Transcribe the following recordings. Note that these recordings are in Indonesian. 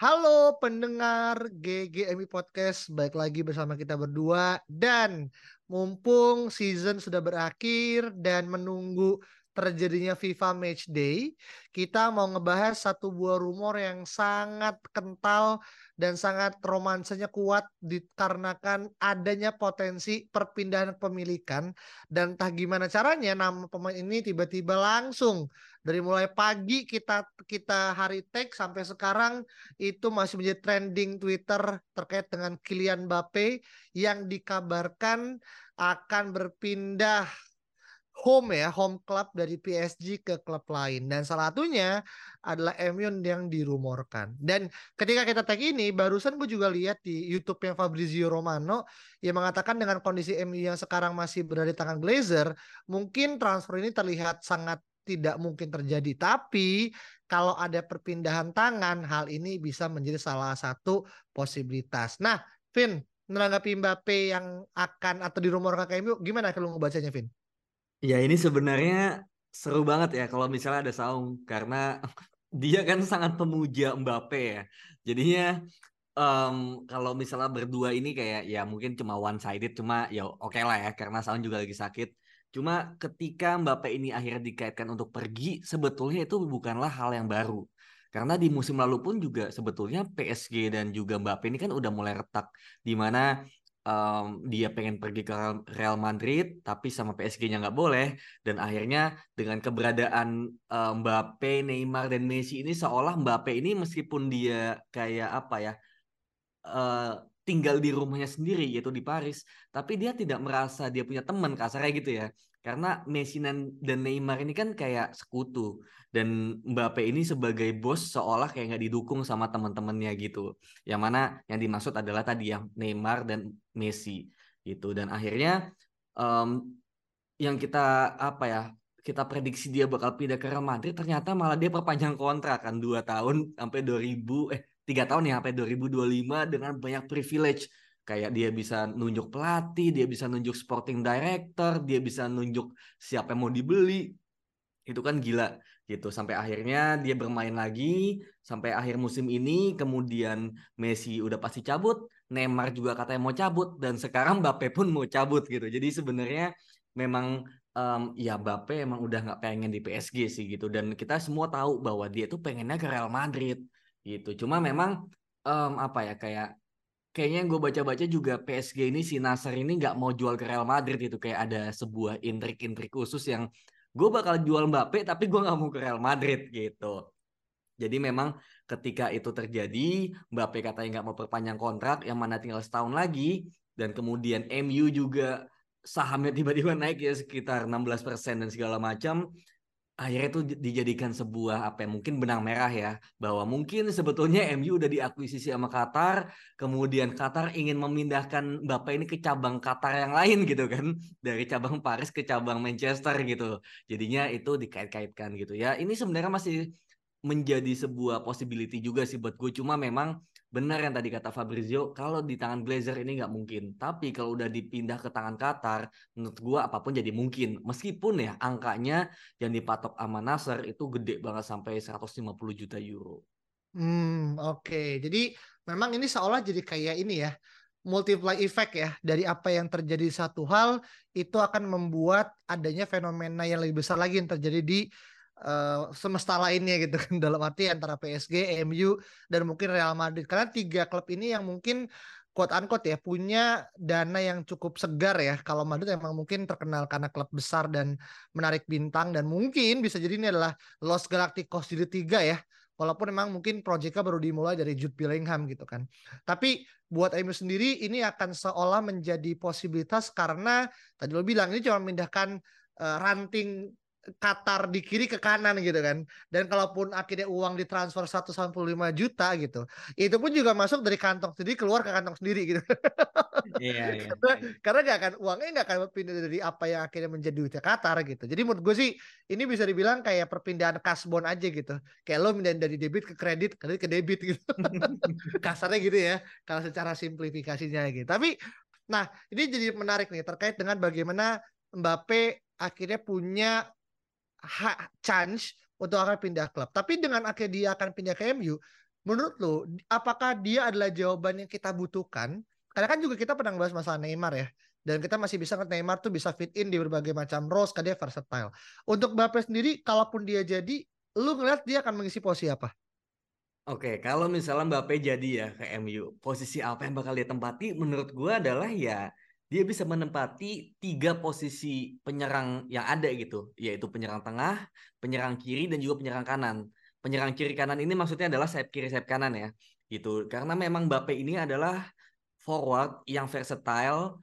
Halo pendengar GGMI Podcast, baik lagi bersama kita berdua. Dan mumpung season sudah berakhir dan menunggu terjadinya FIFA Match Day, kita mau ngebahas satu buah rumor yang sangat kental dan sangat romansanya kuat dikarenakan adanya potensi perpindahan kepemilikan dan entah gimana caranya nama pemain ini tiba-tiba langsung dari mulai pagi kita kita hari take sampai sekarang itu masih menjadi trending Twitter terkait dengan Kylian Mbappe yang dikabarkan akan berpindah home ya, home club dari PSG ke klub lain dan salah satunya adalah MU yang dirumorkan. Dan ketika kita tag ini barusan gue juga lihat di YouTube yang Fabrizio Romano yang mengatakan dengan kondisi MU yang sekarang masih berada di tangan Glazer, mungkin transfer ini terlihat sangat tidak mungkin terjadi. Tapi kalau ada perpindahan tangan, hal ini bisa menjadi salah satu posibilitas. Nah, Vin, menanggapi Mbappe yang akan atau dirumorkan ke MU, gimana kalau ngebacanya, Vin? Ya ini sebenarnya seru banget ya kalau misalnya ada Saung karena dia kan sangat pemuja Mbappe ya. Jadinya um, kalau misalnya berdua ini kayak ya mungkin cuma one sided cuma ya oke okay lah ya karena Saung juga lagi sakit. Cuma ketika Mbappe ini akhirnya dikaitkan untuk pergi sebetulnya itu bukanlah hal yang baru. Karena di musim lalu pun juga sebetulnya PSG dan juga Mbappe ini kan udah mulai retak di mana um, dia pengen pergi ke Real Madrid tapi sama PSG-nya nggak boleh dan akhirnya dengan keberadaan um, Mbappe, Neymar dan Messi ini seolah Mbappe ini meskipun dia kayak apa ya uh, tinggal di rumahnya sendiri yaitu di Paris. Tapi dia tidak merasa dia punya teman kasarnya gitu ya. Karena Messi dan Neymar ini kan kayak sekutu. Dan Mbappe ini sebagai bos seolah kayak nggak didukung sama teman-temannya gitu. Yang mana yang dimaksud adalah tadi yang Neymar dan Messi gitu. Dan akhirnya um, yang kita apa ya kita prediksi dia bakal pindah ke Real Madrid ternyata malah dia perpanjang kontrak kan dua tahun sampai 2000 eh tiga tahun ya sampai 2025 dengan banyak privilege kayak dia bisa nunjuk pelatih, dia bisa nunjuk sporting director, dia bisa nunjuk siapa yang mau dibeli. Itu kan gila gitu. Sampai akhirnya dia bermain lagi sampai akhir musim ini, kemudian Messi udah pasti cabut, Neymar juga katanya mau cabut dan sekarang Mbappe pun mau cabut gitu. Jadi sebenarnya memang um, ya Mbappe emang udah nggak pengen di PSG sih gitu dan kita semua tahu bahwa dia tuh pengennya ke Real Madrid gitu. Cuma memang um, apa ya kayak kayaknya yang gue baca-baca juga PSG ini si Nasser ini nggak mau jual ke Real Madrid itu kayak ada sebuah intrik-intrik khusus yang gue bakal jual Mbappe tapi gue nggak mau ke Real Madrid gitu. Jadi memang ketika itu terjadi Mbappe katanya nggak mau perpanjang kontrak yang mana tinggal setahun lagi dan kemudian MU juga sahamnya tiba-tiba naik ya sekitar 16% dan segala macam akhirnya itu dijadikan sebuah apa ya mungkin benang merah ya bahwa mungkin sebetulnya MU udah diakuisisi sama Qatar kemudian Qatar ingin memindahkan Bapak ini ke cabang Qatar yang lain gitu kan dari cabang Paris ke cabang Manchester gitu. Jadinya itu dikait-kaitkan gitu. Ya ini sebenarnya masih menjadi sebuah possibility juga sih buat gue. Cuma memang benar yang tadi kata Fabrizio, kalau di tangan Glazer ini nggak mungkin. Tapi kalau udah dipindah ke tangan Qatar, menurut gua apa pun jadi mungkin. Meskipun ya angkanya yang dipatok sama Nasser itu gede banget sampai 150 juta euro. Hmm, oke. Okay. Jadi memang ini seolah jadi kayak ini ya, multiply effect ya dari apa yang terjadi satu hal itu akan membuat adanya fenomena yang lebih besar lagi yang terjadi di uh, semesta lainnya gitu kan. Dalam arti antara PSG, MU dan mungkin Real Madrid. Karena tiga klub ini yang mungkin quote unquote ya punya dana yang cukup segar ya. Kalau Madrid emang mungkin terkenal karena klub besar dan menarik bintang. Dan mungkin bisa jadi ini adalah Los Galacticos di tiga ya. Walaupun memang mungkin proyeknya baru dimulai dari Jude Bellingham gitu kan. Tapi buat MU sendiri ini akan seolah menjadi posibilitas karena tadi lo bilang ini cuma memindahkan uh, ranting Qatar di kiri ke kanan gitu kan. Dan kalaupun akhirnya uang ditransfer 195 juta gitu, itu pun juga masuk dari kantong sendiri keluar ke kantong sendiri gitu. Iya, iya. karena karena gak akan uangnya nggak akan pindah dari apa yang akhirnya menjadi duitnya Qatar gitu. Jadi menurut gue sih ini bisa dibilang kayak perpindahan kasbon aja gitu. Kayak lo pindahin dari debit ke kredit, kredit ke debit gitu. Kasarnya gitu ya. Kalau secara simplifikasinya gitu. Tapi nah ini jadi menarik nih terkait dengan bagaimana Mbappe akhirnya punya hak chance untuk akan pindah klub. Tapi dengan akhirnya dia akan pindah ke MU, menurut lo apakah dia adalah jawaban yang kita butuhkan? Karena kan juga kita pernah bahas masalah Neymar ya. Dan kita masih bisa ngeliat Neymar tuh bisa fit in di berbagai macam roles, dia versatile. Untuk Mbappe sendiri, kalaupun dia jadi, lu ngeliat dia akan mengisi posisi apa? Oke, kalau misalnya Mbappe jadi ya ke MU, posisi apa yang bakal dia tempati? Menurut gue adalah ya dia bisa menempati tiga posisi penyerang yang ada gitu, yaitu penyerang tengah, penyerang kiri, dan juga penyerang kanan. Penyerang kiri kanan ini maksudnya adalah sayap kiri sayap kanan ya, gitu. Karena memang Mbappe ini adalah forward yang versatile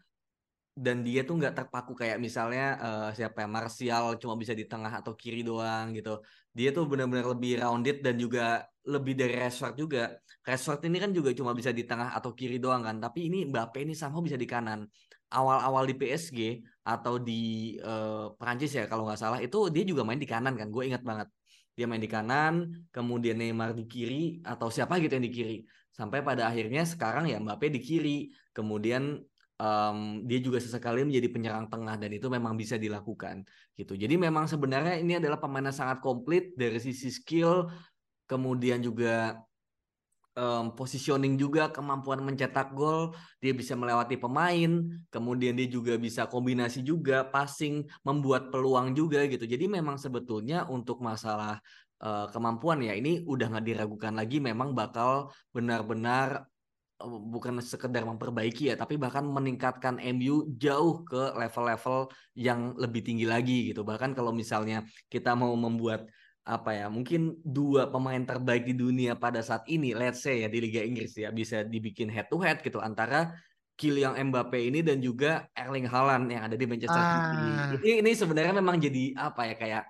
dan dia tuh nggak terpaku kayak misalnya uh, siapa ya Martial cuma bisa di tengah atau kiri doang gitu. Dia tuh benar-benar lebih rounded dan juga lebih dari Rashford juga. Rashford ini kan juga cuma bisa di tengah atau kiri doang kan, tapi ini Mbappe ini sama bisa di kanan. Awal-awal di PSG atau di uh, Perancis ya kalau nggak salah itu dia juga main di kanan kan. Gue ingat banget. Dia main di kanan kemudian Neymar di kiri atau siapa gitu yang di kiri. Sampai pada akhirnya sekarang ya Mbappe di kiri. Kemudian um, dia juga sesekali menjadi penyerang tengah dan itu memang bisa dilakukan gitu. Jadi memang sebenarnya ini adalah pemain yang sangat komplit dari sisi skill kemudian juga um, positioning juga, kemampuan mencetak gol, dia bisa melewati pemain, kemudian dia juga bisa kombinasi juga, passing, membuat peluang juga gitu. Jadi memang sebetulnya untuk masalah uh, kemampuan ya ini udah nggak diragukan lagi, memang bakal benar-benar uh, bukan sekedar memperbaiki ya, tapi bahkan meningkatkan MU jauh ke level-level yang lebih tinggi lagi gitu. Bahkan kalau misalnya kita mau membuat apa ya mungkin dua pemain terbaik di dunia pada saat ini let's say ya di Liga Inggris ya bisa dibikin head to head gitu antara Kylian Mbappe ini dan juga Erling Haaland yang ada di Manchester ah. City. Ini ini sebenarnya memang jadi apa ya kayak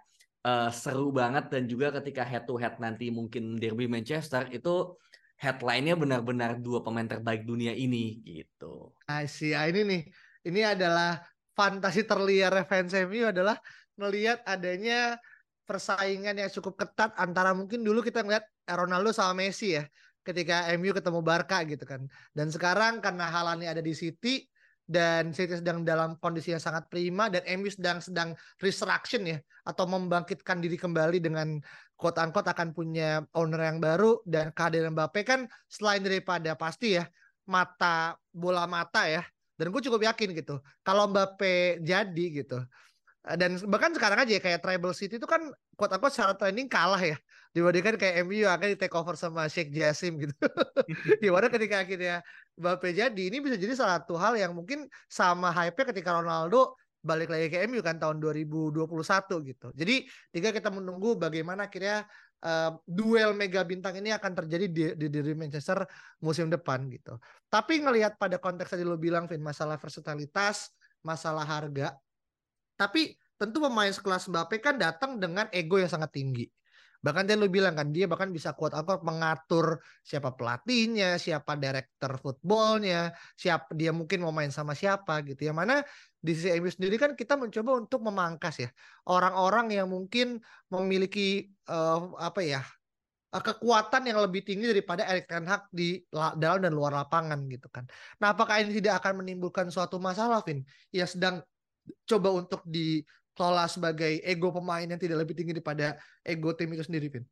uh, seru banget dan juga ketika head to head nanti mungkin derby Manchester itu headline-nya benar-benar dua pemain terbaik dunia ini gitu. I see. Ah, ini nih, ini adalah fantasi terliar fans MU adalah melihat adanya persaingan yang cukup ketat antara mungkin dulu kita ngeliat Ronaldo sama Messi ya ketika MU ketemu Barca gitu kan. Dan sekarang karena Halani ada di City dan City sedang dalam kondisi yang sangat prima dan MU sedang sedang resurrection ya atau membangkitkan diri kembali dengan quote unquote akan punya owner yang baru dan kehadiran Mbappe kan selain daripada pasti ya mata bola mata ya dan gue cukup yakin gitu kalau Mbappe jadi gitu dan bahkan sekarang aja kayak Tribal City itu kan quote aku secara training kalah ya dibandingkan kayak MU akan di take over sama Sheikh Jassim gitu. Gimana ketika akhirnya Mbappe jadi ini bisa jadi salah satu hal yang mungkin sama hype ketika Ronaldo balik lagi ke MU kan tahun 2021 gitu. Jadi tiga kita menunggu bagaimana akhirnya uh, duel mega bintang ini akan terjadi di, di, di Manchester musim depan gitu. Tapi ngelihat pada konteks tadi lo bilang Vin masalah versatilitas, masalah harga, tapi tentu pemain sekelas Mbappe kan datang dengan ego yang sangat tinggi. Bahkan dia lu bilang kan dia bahkan bisa kuat apa mengatur siapa pelatihnya, siapa direktur footballnya, siapa dia mungkin mau main sama siapa gitu. Yang mana di sisi MU sendiri kan kita mencoba untuk memangkas ya orang-orang yang mungkin memiliki uh, apa ya uh, kekuatan yang lebih tinggi daripada Erik Ten Hag di dalam dan luar lapangan gitu kan. Nah, apakah ini tidak akan menimbulkan suatu masalah, Vin? Ya sedang coba untuk dikelola sebagai ego pemain yang tidak lebih tinggi daripada ego tim itu sendiri, Vin?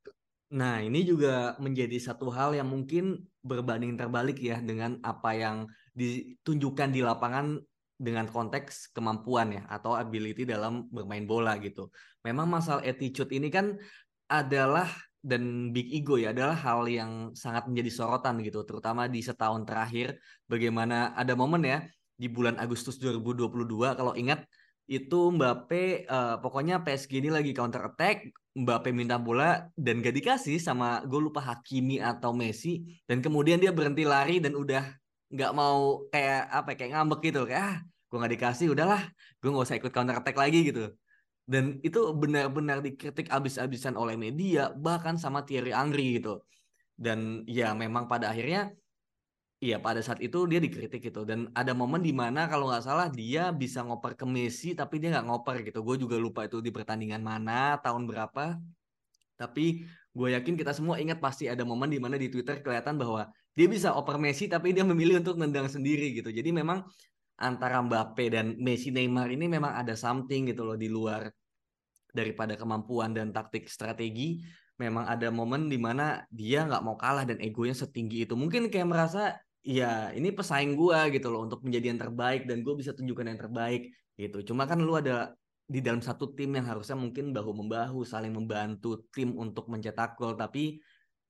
Nah, ini juga menjadi satu hal yang mungkin berbanding terbalik ya dengan apa yang ditunjukkan di lapangan dengan konteks kemampuan ya atau ability dalam bermain bola gitu. Memang masalah attitude ini kan adalah dan big ego ya adalah hal yang sangat menjadi sorotan gitu terutama di setahun terakhir bagaimana ada momen ya di bulan Agustus 2022 kalau ingat itu Mbappe uh, pokoknya PSG ini lagi counter attack Mbappe minta bola dan gak dikasih sama gue lupa Hakimi atau Messi dan kemudian dia berhenti lari dan udah nggak mau kayak apa ya, kayak ngambek gitu kayak ah gue nggak dikasih udahlah gue nggak usah ikut counter attack lagi gitu. Dan itu benar-benar dikritik abis-abisan oleh media bahkan sama Thierry Angri gitu. Dan ya memang pada akhirnya Iya pada saat itu dia dikritik gitu dan ada momen di mana kalau nggak salah dia bisa ngoper ke Messi tapi dia nggak ngoper gitu. Gue juga lupa itu di pertandingan mana tahun berapa. Tapi gue yakin kita semua ingat pasti ada momen di mana di Twitter kelihatan bahwa dia bisa oper Messi tapi dia memilih untuk nendang sendiri gitu. Jadi memang antara Mbappe dan Messi Neymar ini memang ada something gitu loh di luar daripada kemampuan dan taktik strategi memang ada momen di mana dia nggak mau kalah dan egonya setinggi itu. Mungkin kayak merasa ya ini pesaing gue gitu loh untuk menjadi yang terbaik dan gue bisa tunjukkan yang terbaik gitu. Cuma kan lu ada di dalam satu tim yang harusnya mungkin bahu membahu saling membantu tim untuk mencetak gol tapi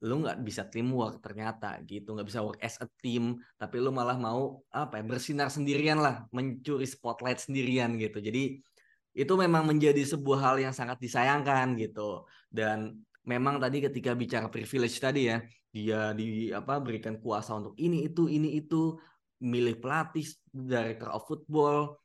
lu nggak bisa teamwork ternyata gitu. Nggak bisa work as a team tapi lu malah mau apa ya bersinar sendirian lah mencuri spotlight sendirian gitu. Jadi itu memang menjadi sebuah hal yang sangat disayangkan gitu. Dan memang tadi ketika bicara privilege tadi ya dia di apa berikan kuasa untuk ini itu ini itu. Milih pelatih director of football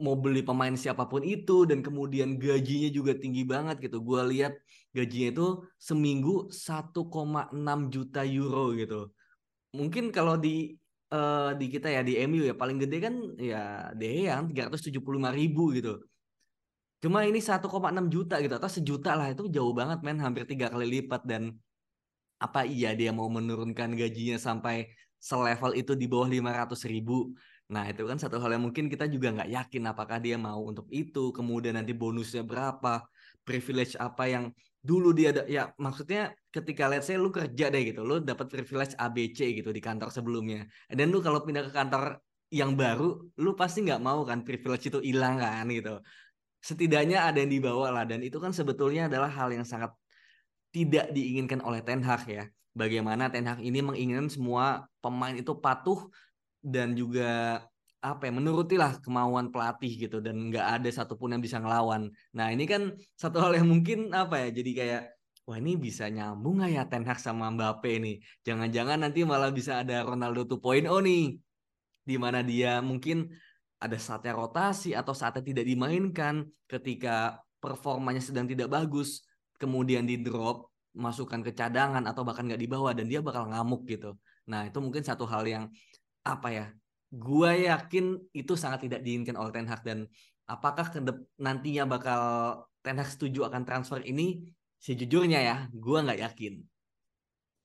mau beli pemain siapa pun itu dan kemudian gajinya juga tinggi banget gitu. Gue lihat gajinya itu seminggu 1,6 juta euro gitu. Mungkin kalau di uh, di kita ya di MU ya paling gede kan ya De yang 375 ribu gitu cuma ini 1,6 juta gitu atau sejuta lah itu jauh banget men. Hampir tiga kali lipat dan apa iya dia mau menurunkan gajinya sampai selevel itu di bawah 500 ribu. Nah itu kan satu hal yang mungkin kita juga nggak yakin apakah dia mau untuk itu kemudian nanti bonusnya berapa privilege apa yang dulu dia ada ya maksudnya ketika let's say lu kerja deh gitu lu dapat privilege ABC gitu di kantor sebelumnya dan lu kalau pindah ke kantor yang baru lu pasti nggak mau kan privilege itu hilang kan gitu setidaknya ada yang dibawa lah dan itu kan sebetulnya adalah hal yang sangat tidak diinginkan oleh Ten Hag ya. Bagaimana Ten Hag ini menginginkan semua pemain itu patuh dan juga apa ya menurutilah kemauan pelatih gitu dan nggak ada satupun yang bisa ngelawan. Nah ini kan satu hal yang mungkin apa ya jadi kayak wah ini bisa nyambung nggak ya Ten Hag sama Mbappe nih. Jangan-jangan nanti malah bisa ada Ronaldo 2.0 nih di mana dia mungkin ada saatnya rotasi atau saatnya tidak dimainkan ketika performanya sedang tidak bagus kemudian di drop masukkan ke cadangan atau bahkan nggak dibawa dan dia bakal ngamuk gitu. Nah itu mungkin satu hal yang apa ya? Gue yakin itu sangat tidak diinginkan oleh Ten Hag dan apakah nantinya bakal Ten Hag setuju akan transfer ini? Sejujurnya ya, gue nggak yakin.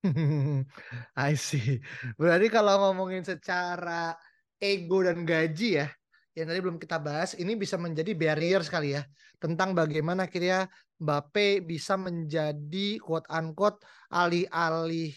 I see. Berarti kalau ngomongin secara ego dan gaji ya, yang tadi belum kita bahas, ini bisa menjadi barrier sekali ya tentang bagaimana akhirnya Mbappe bisa menjadi quote unquote alih-alih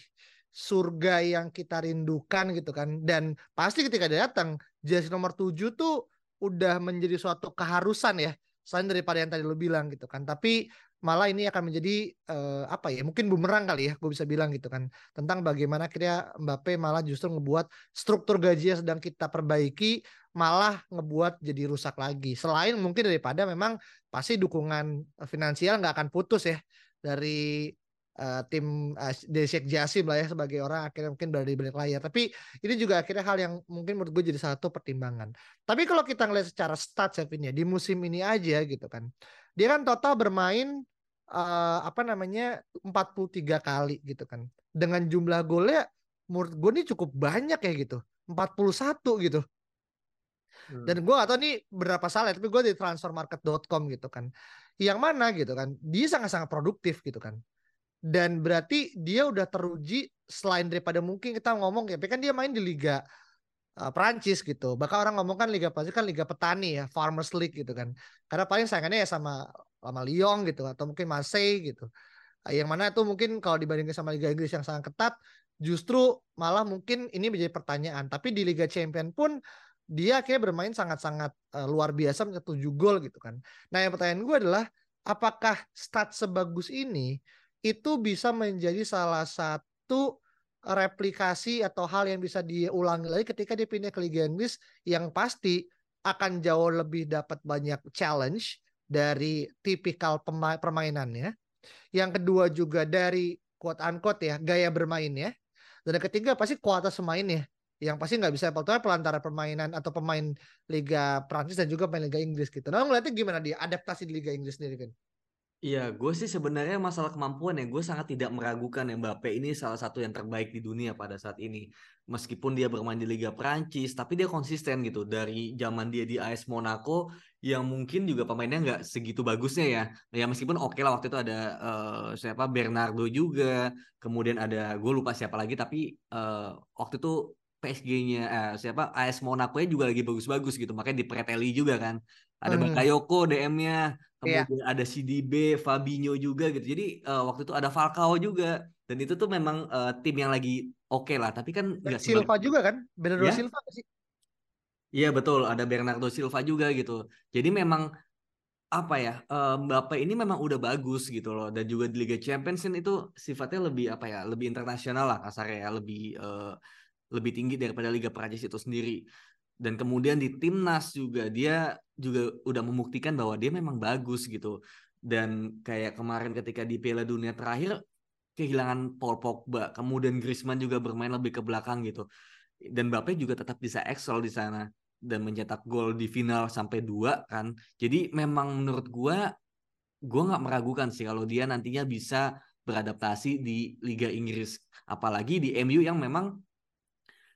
surga yang kita rindukan gitu kan. Dan pasti ketika dia datang jersey nomor 7 tuh udah menjadi suatu keharusan ya selain daripada yang tadi lo bilang gitu kan. Tapi malah ini akan menjadi uh, apa ya mungkin bumerang kali ya gue bisa bilang gitu kan tentang bagaimana kira Mbappe malah justru ngebuat struktur gaji yang sedang kita perbaiki malah ngebuat jadi rusak lagi. Selain mungkin daripada memang pasti dukungan finansial nggak akan putus ya dari uh, tim uh, dari Sheikh Jasim lah ya sebagai orang akhirnya mungkin dari balik layar. Tapi ini juga akhirnya hal yang mungkin menurut gue jadi satu pertimbangan. Tapi kalau kita ngelihat secara stats ya di musim ini aja gitu kan dia kan total bermain uh, apa namanya 43 kali gitu kan. Dengan jumlah golnya menurut gue ini cukup banyak ya gitu. 41 gitu. Hmm. Dan gue gak tau nih berapa salah tapi gue di transfermarket.com gitu kan. Yang mana gitu kan. Dia sangat-sangat produktif gitu kan. Dan berarti dia udah teruji selain daripada mungkin kita ngomong ya, tapi kan dia main di liga uh, Perancis gitu. Bahkan orang ngomong kan liga Perancis kan liga petani ya, Farmers League gitu kan. Karena paling sayangannya ya sama sama Lyon gitu atau mungkin Marseille gitu. Ah, yang mana itu mungkin kalau dibandingkan sama Liga Inggris yang sangat ketat, justru malah mungkin ini menjadi pertanyaan. Tapi di Liga Champion pun dia akhirnya bermain sangat-sangat uh, luar biasa mencetak 7 gol gitu kan. Nah, yang pertanyaan gue adalah apakah stat sebagus ini itu bisa menjadi salah satu replikasi atau hal yang bisa diulangi lagi ketika dia pindah ke Liga Inggris yang pasti akan jauh lebih dapat banyak challenge dari tipikal permainannya. Yang kedua juga dari quote unquote ya gaya bermainnya. Dan yang ketiga pasti kualitas pemainnya yang pasti nggak bisa apple to apple antara permainan atau pemain Liga Prancis dan juga pemain Liga Inggris gitu. Nah, ngeliatnya gimana dia adaptasi di Liga Inggris sendiri kan? Iya, gue sih sebenarnya masalah kemampuan ya, gue sangat tidak meragukan ya Mbappe ini salah satu yang terbaik di dunia pada saat ini. Meskipun dia bermain di Liga Prancis, tapi dia konsisten gitu. Dari zaman dia di AS Monaco, yang mungkin juga pemainnya nggak segitu bagusnya ya. Ya meskipun oke okay lah waktu itu ada uh, siapa Bernardo juga, kemudian ada gue lupa siapa lagi, tapi uh, waktu itu PSG-nya eh, siapa AS Monaco-nya juga lagi bagus-bagus gitu, makanya dipreteli juga kan. Ada hmm. Bakayoko DM-nya, Iya. kemudian yeah. ada CDB, Fabinho juga gitu. Jadi uh, waktu itu ada Falcao juga dan itu tuh memang uh, tim yang lagi oke okay lah. Tapi kan Silva juga kan, Bernardo ya? Silva sih. Iya betul, ada Bernardo Silva juga gitu. Jadi memang apa ya uh, Mbappe ini memang udah bagus gitu loh. Dan juga di Liga Champions itu sifatnya lebih apa ya lebih internasional lah kasarnya ya. Lebih uh, lebih tinggi daripada Liga Prancis itu sendiri. Dan kemudian di timnas juga dia juga udah membuktikan bahwa dia memang bagus gitu. Dan kayak kemarin ketika di Piala Dunia terakhir kehilangan Paul Pogba. Kemudian Griezmann juga bermain lebih ke belakang gitu. Dan Mbappe juga tetap bisa excel di sana dan mencetak gol di final sampai dua kan jadi memang menurut gua gua nggak meragukan sih kalau dia nantinya bisa beradaptasi di Liga Inggris apalagi di MU yang memang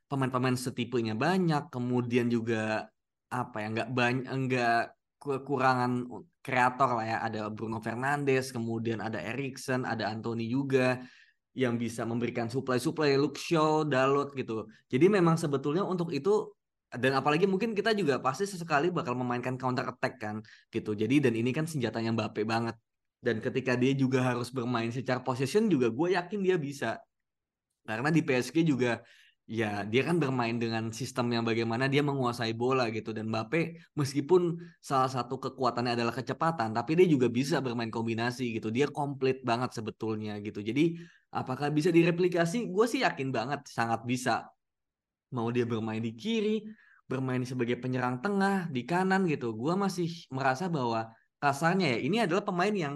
pemain-pemain setipenya banyak, kemudian juga apa ya nggak banyak nggak kekurangan kreator lah ya. Ada Bruno Fernandes, kemudian ada Erikson, ada Anthony juga yang bisa memberikan supply-supply Luke Shaw, Dalot gitu. Jadi memang sebetulnya untuk itu dan apalagi mungkin kita juga pasti sesekali bakal memainkan counter attack kan gitu. Jadi dan ini kan senjatanya Mbappe banget. Dan ketika dia juga harus bermain secara possession juga gue yakin dia bisa. Karena di PSG juga ya dia kan bermain dengan sistem yang bagaimana dia menguasai bola gitu dan Mbappe meskipun salah satu kekuatannya adalah kecepatan tapi dia juga bisa bermain kombinasi gitu dia komplit banget sebetulnya gitu jadi apakah bisa direplikasi gue sih yakin banget sangat bisa mau dia bermain di kiri bermain sebagai penyerang tengah di kanan gitu. Gue masih merasa bahwa kasarnya ya ini adalah pemain yang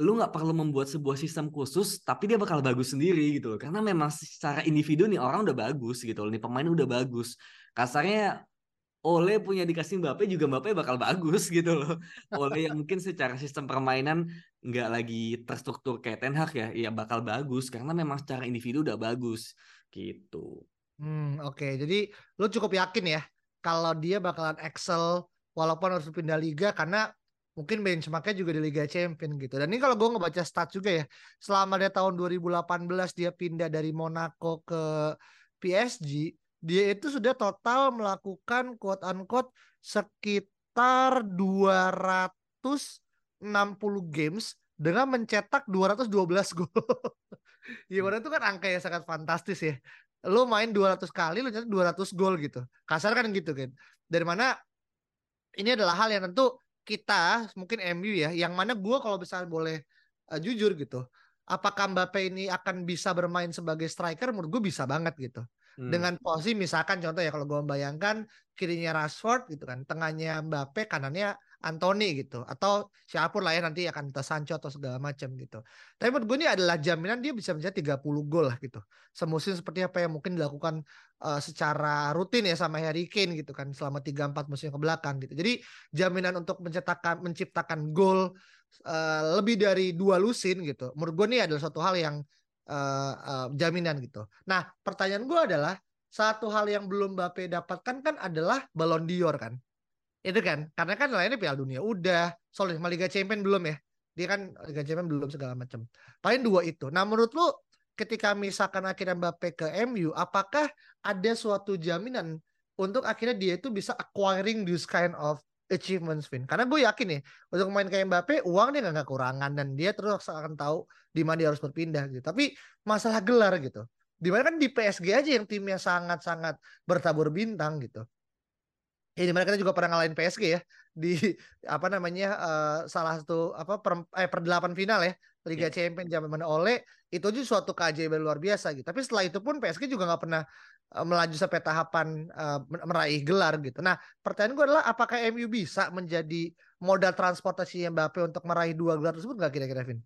lu nggak perlu membuat sebuah sistem khusus tapi dia bakal bagus sendiri gitu loh. Karena memang secara individu nih orang udah bagus gitu loh. Nih pemain udah bagus. Kasarnya Oleh punya dikasih Mbappe juga Mbappe bakal bagus gitu loh. Oleh yang mungkin secara sistem permainan nggak lagi terstruktur kayak Ten Hag ya ya bakal bagus. Karena memang secara individu udah bagus gitu hmm oke okay. jadi lu cukup yakin ya kalau dia bakalan excel walaupun harus pindah liga karena mungkin benchmarknya juga di Liga Champion gitu. Dan ini kalau gue ngebaca stat juga ya, selama dia tahun 2018 dia pindah dari Monaco ke PSG, dia itu sudah total melakukan quote unquote sekitar 260 games dengan mencetak 212 gol. Gimana itu kan angka yang sangat fantastis ya. Lo main 200 kali, lo nyetak 200 gol gitu. Kasar kan gitu kan. Dari mana ini adalah hal yang tentu kita mungkin MU ya yang mana gue kalau misalnya boleh uh, jujur gitu apakah Mbappe ini akan bisa bermain sebagai striker menurut gue bisa banget gitu hmm. dengan posisi misalkan contoh ya kalau gue membayangkan kirinya Rashford gitu kan tengahnya Mbappe kanannya Anthony gitu atau siapa pun lah ya nanti akan kita Sancho atau segala macam gitu. Tapi menurut gue ini adalah jaminan dia bisa mencetak 30 gol lah gitu. Semusim seperti apa yang mungkin dilakukan uh, secara rutin ya sama Harry Kane gitu kan selama 3 4 musim ke belakang gitu. Jadi jaminan untuk mencetakkan menciptakan gol uh, lebih dari dua lusin gitu. Menurut gue ini adalah suatu hal yang uh, uh, jaminan gitu. Nah, pertanyaan gue adalah satu hal yang belum Mbappe dapatkan kan adalah Ballon d'Or kan itu kan karena kan lainnya Piala Dunia udah soalnya Liga Champion belum ya. Dia kan Liga Champion belum segala macam paling dua itu. Nah menurut lu ketika misalkan akhirnya Mbappe ke MU apakah ada suatu jaminan untuk akhirnya dia itu bisa acquiring this kind of achievements Vin? Karena gue yakin nih untuk main kayak Mbappe uang dia nggak kekurangan dan dia terus akan tahu di mana dia harus berpindah gitu. Tapi masalah gelar gitu. Di mana kan di PSG aja yang timnya sangat-sangat bertabur bintang gitu Ya di mana kita juga pernah ngalahin PSG ya di apa namanya uh, salah satu apa per, eh, per delapan final ya Liga yeah. Champions zaman mana Ole itu aja suatu keajaiban luar biasa gitu. Tapi setelah itu pun PSG juga nggak pernah uh, melaju sampai tahapan uh, meraih gelar gitu. Nah pertanyaan gue adalah apakah MU bisa menjadi modal transportasi Mbappe untuk meraih dua gelar tersebut nggak kira-kira Vin?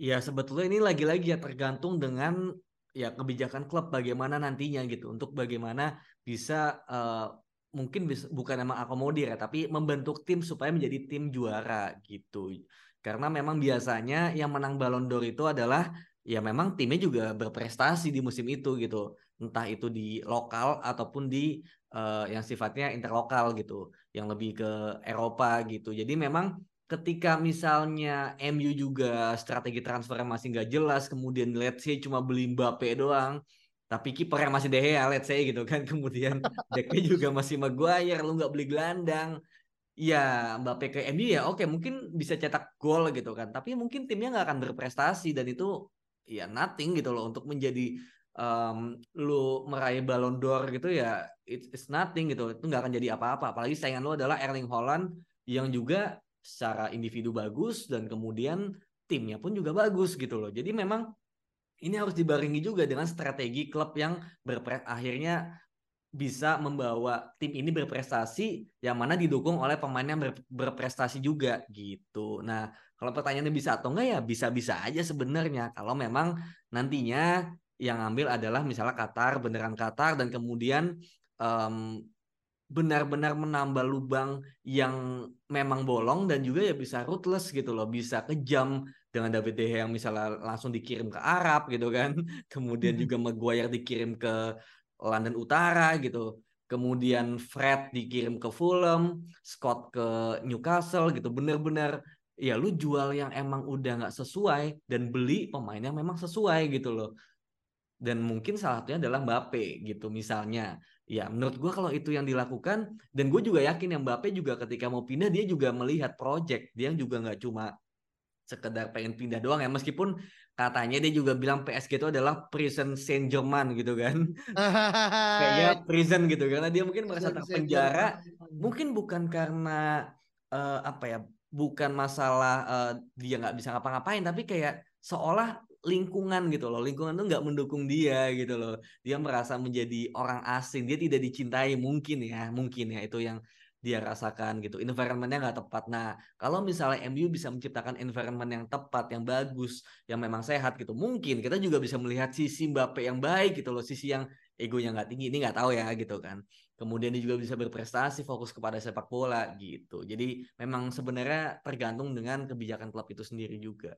Ya sebetulnya ini lagi-lagi ya tergantung dengan ya kebijakan klub bagaimana nantinya gitu untuk bagaimana bisa uh, mungkin bisa, bukan emang akomodir ya tapi membentuk tim supaya menjadi tim juara gitu. Karena memang biasanya yang menang Ballon d'Or itu adalah ya memang timnya juga berprestasi di musim itu gitu. Entah itu di lokal ataupun di uh, yang sifatnya interlokal gitu yang lebih ke Eropa gitu. Jadi memang ketika misalnya MU juga strategi transfer masih nggak jelas, kemudian let's say cuma beli Mbappe doang, tapi kiper yang masih De Gea, let's say gitu kan, kemudian backnya juga masih Maguire, lu nggak beli gelandang, ya Mbappe ke MU ya oke mungkin bisa cetak gol gitu kan, tapi mungkin timnya nggak akan berprestasi dan itu ya nothing gitu loh. Untuk menjadi um, lu meraih Ballon d'Or gitu ya it's, it's nothing gitu. Itu nggak akan jadi apa-apa. Apalagi saingan lu adalah Erling Haaland yang juga secara individu bagus dan kemudian timnya pun juga bagus gitu loh. Jadi memang ini harus dibarengi juga dengan strategi klub yang berpre akhirnya bisa membawa tim ini berprestasi yang mana didukung oleh pemain yang ber, berprestasi juga gitu. Nah, kalau pertanyaannya bisa atau enggak ya bisa-bisa aja sebenarnya kalau memang nantinya yang ambil adalah misalnya Qatar, beneran Qatar dan kemudian um, benar-benar menambah lubang yang memang bolong dan juga ya bisa ruthless gitu loh, bisa kejam dengan David De Gea yang misalnya langsung dikirim ke Arab gitu kan, kemudian juga Maguire dikirim ke London Utara gitu, kemudian Fred dikirim ke Fulham, Scott ke Newcastle gitu, bener-bener ya lu jual yang emang udah nggak sesuai dan beli pemain yang memang sesuai gitu loh. Dan mungkin salah satunya adalah Mbappe gitu misalnya Ya, menurut gue kalau itu yang dilakukan, dan gue juga yakin yang Mbappe juga ketika mau pindah dia juga melihat project, dia juga nggak cuma sekedar pengen pindah doang ya, meskipun katanya dia juga bilang PSG itu adalah prison Saint Germain gitu kan, kayaknya prison gitu. Karena dia mungkin merasa terpenjara, mungkin bukan karena uh, apa ya, bukan masalah uh, dia nggak bisa ngapa-ngapain, tapi kayak seolah lingkungan gitu loh. Lingkungan tuh nggak mendukung dia gitu loh. Dia merasa menjadi orang asing. Dia tidak dicintai. Mungkin ya mungkin ya. Itu yang dia rasakan gitu environmentnya nggak tepat. Nah kalau misalnya MU bisa menciptakan environment yang tepat yang bagus yang memang sehat gitu mungkin kita juga bisa melihat sisi Mbappe yang baik gitu loh sisi yang egonya nggak tinggi ini nggak tahu ya gitu kan. Kemudian dia juga bisa berprestasi fokus kepada sepak bola gitu. Jadi memang sebenarnya tergantung dengan kebijakan klub itu sendiri juga.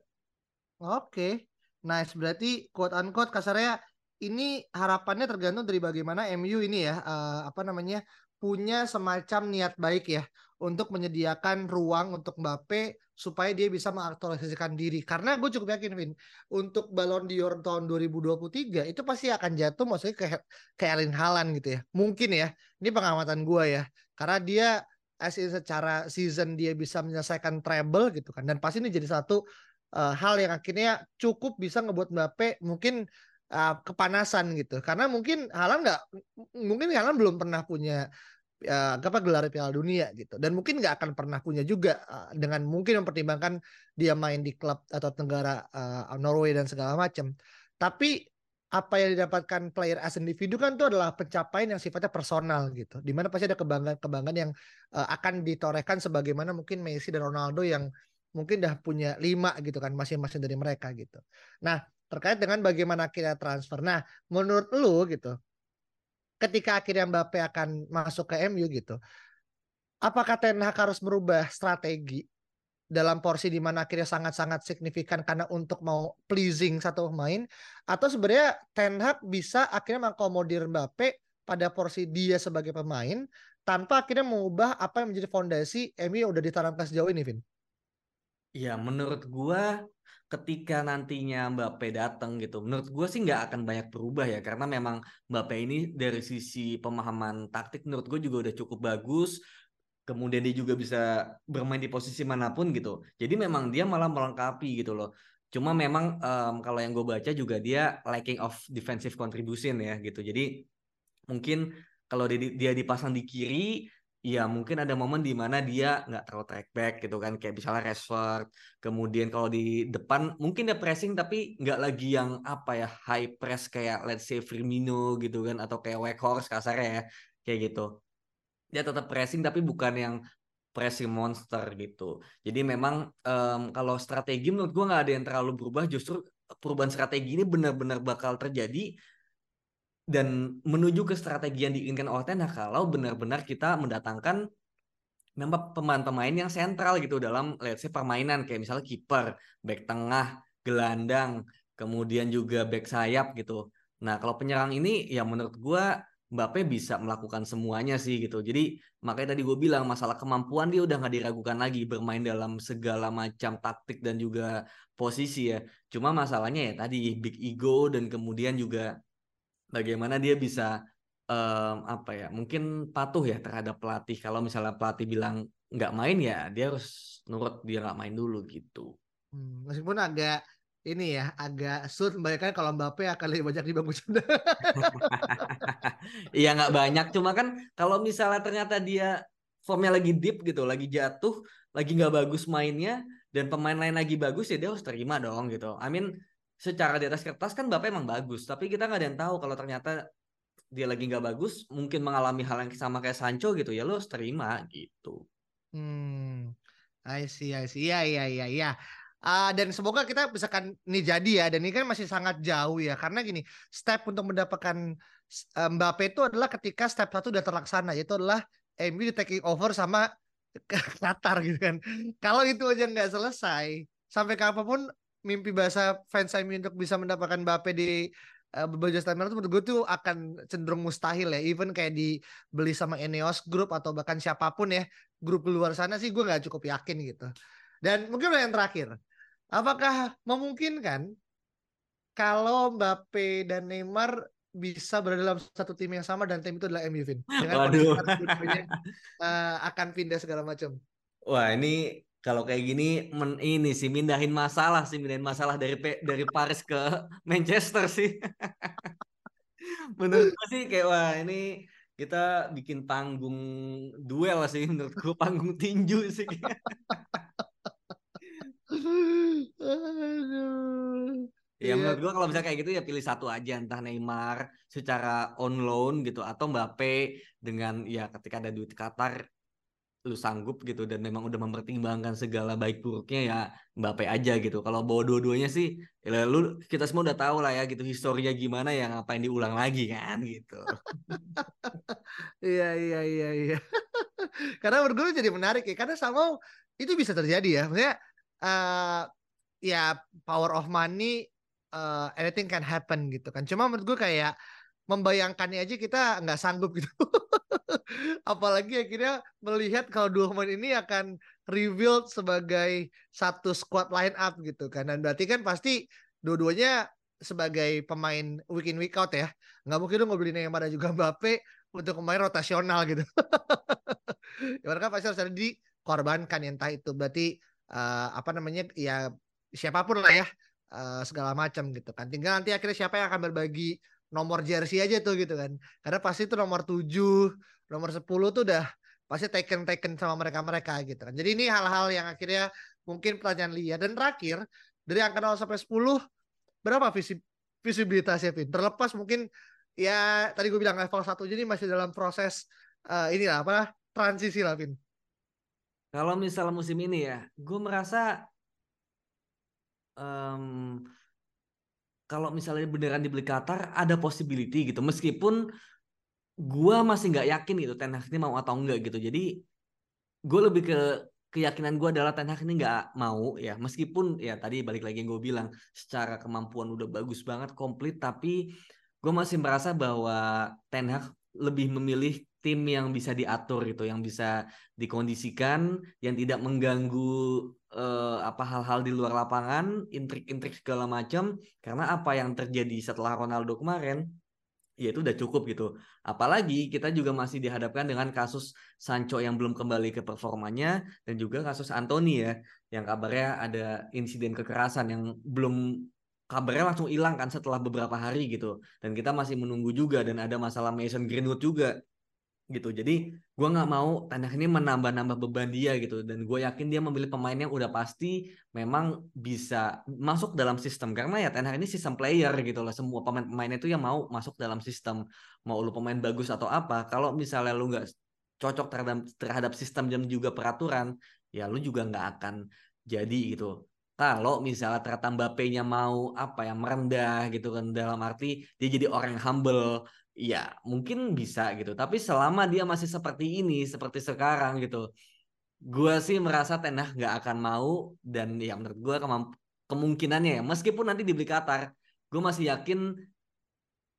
Oke Nice, berarti quote unquote kasarnya ini harapannya tergantung dari bagaimana MU ini ya uh, apa namanya punya semacam niat baik ya untuk menyediakan ruang untuk Mbappe supaya dia bisa mengaktualisasikan diri. Karena gue cukup yakin Vin, untuk Ballon d'Or tahun 2023 itu pasti akan jatuh maksudnya ke ke Erling Haaland gitu ya. Mungkin ya. Ini pengamatan gue ya. Karena dia as in secara season dia bisa menyelesaikan treble gitu kan dan pasti ini jadi satu uh, hal yang akhirnya cukup bisa ngebuat Mbappe mungkin uh, kepanasan gitu karena mungkin Halan nggak mungkin Halan belum pernah punya uh, apa gelar Piala Dunia gitu dan mungkin nggak akan pernah punya juga uh, dengan mungkin mempertimbangkan dia main di klub atau negara uh, Norway dan segala macam tapi apa yang didapatkan player as individu kan itu adalah pencapaian yang sifatnya personal gitu. Di mana pasti ada kebanggaan-kebanggaan yang uh, akan ditorehkan sebagaimana mungkin Messi dan Ronaldo yang mungkin udah punya lima gitu kan masing-masing dari mereka gitu. Nah terkait dengan bagaimana akhirnya transfer. Nah menurut lu gitu, ketika akhirnya Mbappe akan masuk ke MU gitu, apakah Ten Hag harus merubah strategi dalam porsi di mana akhirnya sangat-sangat signifikan karena untuk mau pleasing satu pemain atau sebenarnya Ten Hag bisa akhirnya mengakomodir Mbappe pada porsi dia sebagai pemain tanpa akhirnya mengubah apa yang menjadi fondasi MU yang udah ditanamkan sejauh ini, Vin? Ya, menurut gua ketika nantinya Mbappe datang gitu, menurut gua sih nggak akan banyak berubah ya, karena memang Mbappe ini dari sisi pemahaman taktik menurut gue juga udah cukup bagus. Kemudian dia juga bisa bermain di posisi mana pun gitu. Jadi memang dia malah melengkapi gitu loh. Cuma memang um, kalau yang gue baca juga dia lacking of defensive contribution ya gitu. Jadi mungkin kalau dia dipasang di kiri Iya mungkin ada momen di mana dia nggak terlalu track back gitu kan kayak misalnya Rashford kemudian kalau di depan mungkin dia pressing tapi nggak lagi yang apa ya high press kayak let's say Firmino gitu kan atau kayak Weghorst kasarnya ya kayak gitu. Dia tetap pressing tapi bukan yang pressing monster gitu. Jadi memang um, kalau strategi menurut gue nggak ada yang terlalu berubah justru perubahan strategi ini benar-benar bakal terjadi dan menuju ke strategi yang diinginkan oleh Ten kalau benar-benar kita mendatangkan memang pemain-pemain yang sentral gitu dalam let's say permainan kayak misalnya kiper, back tengah, gelandang, kemudian juga back sayap gitu. Nah, kalau penyerang ini ya menurut gua Mbappe bisa melakukan semuanya sih gitu. Jadi makanya tadi gue bilang masalah kemampuan dia udah nggak diragukan lagi bermain dalam segala macam taktik dan juga posisi ya. Cuma masalahnya ya tadi big ego dan kemudian juga bagaimana dia bisa um, apa ya mungkin patuh ya terhadap pelatih. Kalau misalnya pelatih bilang nggak main ya dia harus nurut dia nggak main dulu gitu. Hmm, meskipun agak ini ya agak sulit membayangkan kalau Mbappe akan lebih banyak di bangku. Iya nggak banyak, cuma kan kalau misalnya ternyata dia formnya lagi deep gitu, lagi jatuh, lagi nggak bagus mainnya, dan pemain lain lagi bagus ya dia harus terima dong gitu. I mean secara di atas kertas kan Mbappe emang bagus, tapi kita nggak ada yang tahu kalau ternyata dia lagi nggak bagus, mungkin mengalami hal yang sama kayak Sancho gitu ya lo terima gitu. Hmm, I see, I see. Iya, iya, iya, iya. Uh, dan semoga kita bisa kan ini jadi ya dan ini kan masih sangat jauh ya karena gini step untuk mendapatkan uh, Mbappe itu adalah ketika step satu udah terlaksana yaitu adalah MU di taking over sama Qatar gitu kan kalau itu aja nggak selesai sampai kapan pun mimpi bahasa fans MU untuk bisa mendapatkan Mbappe di uh, berbaju merah itu menurut gue tuh akan cenderung mustahil ya even kayak dibeli sama Eneos Group atau bahkan siapa pun ya grup luar sana sih gue nggak cukup yakin gitu dan mungkin yang terakhir Apakah memungkinkan kalau Mbappe dan Neymar bisa berada dalam satu tim yang sama dan tim itu adalah MU Vin? Dengan Waduh. uh, akan pindah segala macam. Wah ini kalau kayak gini men, ini sih mindahin masalah sih mindahin masalah dari dari Paris ke Manchester sih. menurut gue sih kayak wah ini kita bikin panggung duel sih menurut gue panggung tinju sih. Aduh. Ya menurut gue kalau misalnya kayak gitu ya pilih satu aja entah Neymar secara on loan gitu atau Mbappe dengan ya ketika ada duit Qatar lu sanggup gitu dan memang udah mempertimbangkan segala baik buruknya ya Mbappe aja gitu. Kalau bawa dua-duanya sih ya lu kita semua udah tahu lah ya gitu historinya gimana ya ngapain diulang lagi kan gitu. iya iya iya iya. karena menurut gue jadi menarik ya karena sama itu bisa terjadi ya. Maksudnya uh, ya power of money uh, anything can happen gitu kan cuma menurut gue kayak membayangkannya aja kita nggak sanggup gitu. Apalagi akhirnya melihat kalau dua pemain ini akan revealed sebagai satu squad line up gitu kan. Dan berarti kan pasti dua-duanya sebagai pemain week in week out ya. Nggak mungkin lu ngobrolin yang mana juga Mbappe untuk pemain rotasional gitu. Ya mereka pasti harus ada dikorbankan entah itu. Berarti uh, apa namanya ya siapa pun lah ya uh, segala macam gitu kan. Tinggal nanti akhirnya siapa yang akan berbagi nomor jersey aja tuh gitu kan. Karena pasti itu nomor 7, nomor 10 tuh udah pasti taken-taken sama mereka-mereka gitu kan. Jadi ini hal-hal yang akhirnya mungkin pertanyaan Lia dan terakhir dari angka 0 sampai 10 berapa visi visibilitasnya Vin? Terlepas mungkin ya tadi gue bilang level 1 jadi masih dalam proses uh, inilah apa transisi lah Vin. Kalau misalnya musim ini ya, gue merasa um, kalau misalnya beneran dibeli Qatar ada possibility gitu. Meskipun gue masih nggak yakin gitu Ten Hag ini mau atau enggak gitu. Jadi gue lebih ke keyakinan gue adalah Ten Hag ini nggak mau ya. Meskipun ya tadi balik lagi yang gue bilang secara kemampuan udah bagus banget komplit, tapi gue masih merasa bahwa Ten Hag lebih memilih tim yang bisa diatur gitu, yang bisa dikondisikan, yang tidak mengganggu uh, apa hal-hal di luar lapangan, intrik-intrik segala macam. Karena apa yang terjadi setelah Ronaldo kemarin, ya itu udah cukup gitu. Apalagi kita juga masih dihadapkan dengan kasus Sancho yang belum kembali ke performanya dan juga kasus Anthony ya, yang kabarnya ada insiden kekerasan yang belum kabarnya langsung hilang kan setelah beberapa hari gitu dan kita masih menunggu juga dan ada masalah Mason Greenwood juga gitu. Jadi gue nggak mau tanda ini menambah-nambah beban dia gitu. Dan gue yakin dia memilih pemain yang udah pasti memang bisa masuk dalam sistem. Karena ya Ten ini sistem player gitu lah semua pemain-pemain itu yang mau masuk dalam sistem. Mau lu pemain bagus atau apa. Kalau misalnya lu nggak cocok terhadap terhadap sistem dan juga peraturan ya lu juga nggak akan jadi gitu. Kalau misalnya ternyata Mbappe-nya mau apa ya merendah gitu kan. Dalam arti dia jadi orang yang humble ya mungkin bisa gitu tapi selama dia masih seperti ini seperti sekarang gitu gue sih merasa Tenah nggak akan mau dan ya menurut gue kemungkinannya ya meskipun nanti dibeli Qatar gue masih yakin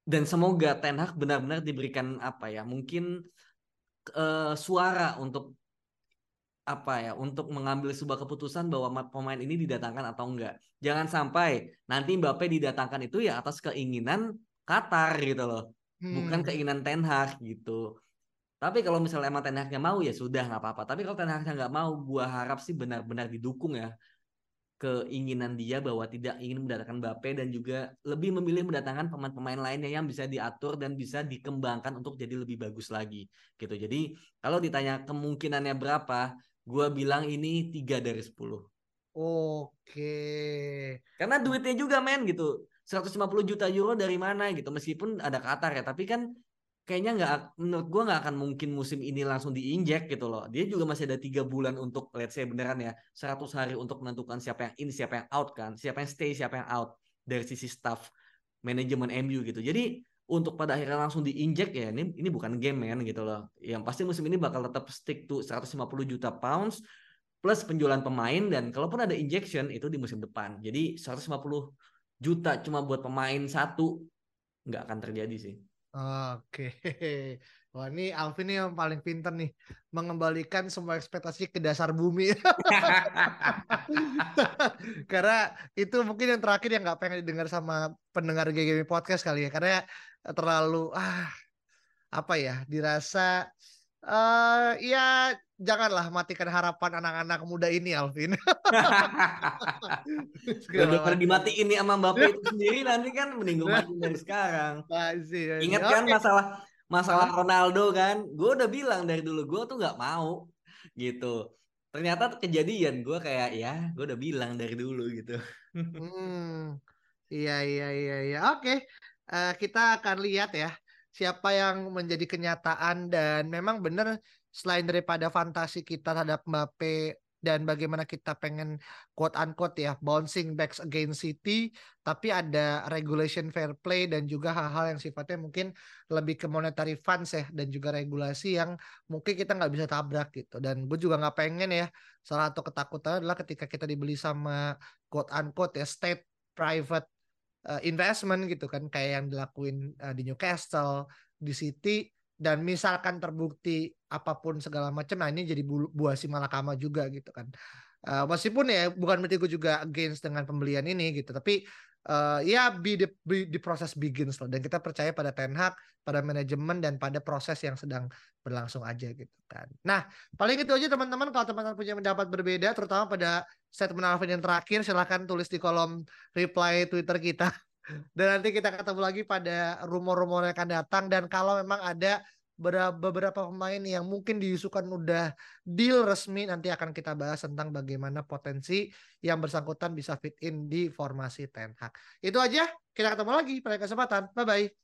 dan semoga Ten Hag benar-benar diberikan apa ya mungkin uh, suara untuk apa ya untuk mengambil sebuah keputusan bahwa pemain ini didatangkan atau enggak. Jangan sampai nanti Mbappe didatangkan itu ya atas keinginan Qatar gitu loh. Hmm. Bukan keinginan Ten Hag gitu. Tapi kalau misalnya emang Ten Hagnya mau ya sudah nggak apa-apa. Tapi kalau Ten Hagnya nggak mau, gua harap sih benar-benar didukung ya keinginan dia bahwa tidak ingin mendatangkan Mbappe dan juga lebih memilih mendatangkan pemain-pemain lainnya yang bisa diatur dan bisa dikembangkan untuk jadi lebih bagus lagi gitu. Jadi kalau ditanya kemungkinannya berapa, Gua bilang ini tiga dari sepuluh. Oke. Karena duitnya juga men gitu. 150 juta euro dari mana gitu. Meskipun ada Qatar ya, tapi kan kayaknya nggak menurut gua nggak akan mungkin musim ini langsung diinjek gitu loh. Dia juga masih ada tiga bulan untuk let's say beneran ya 100 hari untuk menentukan siapa yang in, siapa yang out kan, siapa yang stay, siapa yang out dari sisi staff manajemen MU gitu. Jadi untuk pada akhirnya langsung diinjek ya ini ini bukan game men gitu loh. Yang pasti musim ini bakal tetap stick to 150 juta pounds plus penjualan pemain dan kalaupun ada injection itu di musim depan. Jadi 150 juta cuma buat pemain satu nggak akan terjadi sih. Oke. Wah ini Alvin nih yang paling pinter nih mengembalikan semua ekspektasi ke dasar bumi. Karena itu mungkin yang terakhir yang nggak pengen didengar sama pendengar GGM podcast kali ya. Karena terlalu ah apa ya dirasa uh, ya janganlah matikan harapan anak-anak muda ini Alvin. Daripada dimatiin nih sama Bapak itu sendiri nanti kan mending gue mati dari sekarang. Masih, Ingat kan okay. masalah masalah Ronaldo kan? Gue udah bilang dari dulu gue tuh nggak mau gitu. Ternyata kejadian gue kayak ya gue udah bilang dari dulu gitu. hmm, iya iya iya iya. Oke uh, kita akan lihat ya siapa yang menjadi kenyataan dan memang benar selain daripada fantasi kita terhadap Mbappe dan bagaimana kita pengen quote unquote ya bouncing back against City tapi ada regulation fair play dan juga hal-hal yang sifatnya mungkin lebih ke monetary funds ya dan juga regulasi yang mungkin kita nggak bisa tabrak gitu. Dan gue juga nggak pengen ya salah satu ketakutan adalah ketika kita dibeli sama quote unquote ya state private uh, investment gitu kan kayak yang dilakuin uh, di Newcastle, di City dan misalkan terbukti apa pun segala macam nah ini jadi bu buah si malakama juga gitu kan. Uh, meskipun ya bukan berarti gue juga against dengan pembelian ini gitu tapi uh, ya be the, be the process begins loh dan kita percaya pada Ten Hag, pada manajemen dan pada proses yang sedang berlangsung aja gitu kan. Nah, paling itu aja teman-teman kalau teman-teman punya pendapat berbeda terutama pada statement Alvin yang terakhir silahkan tulis di kolom reply Twitter kita. Dan nanti kita ketemu lagi pada rumor-rumor yang akan datang dan kalau memang ada beberapa pemain yang mungkin diusukan udah deal resmi nanti akan kita bahas tentang bagaimana potensi yang bersangkutan bisa fit in di formasi Ten Hag. Itu aja, kita ketemu lagi pada kesempatan. Bye bye.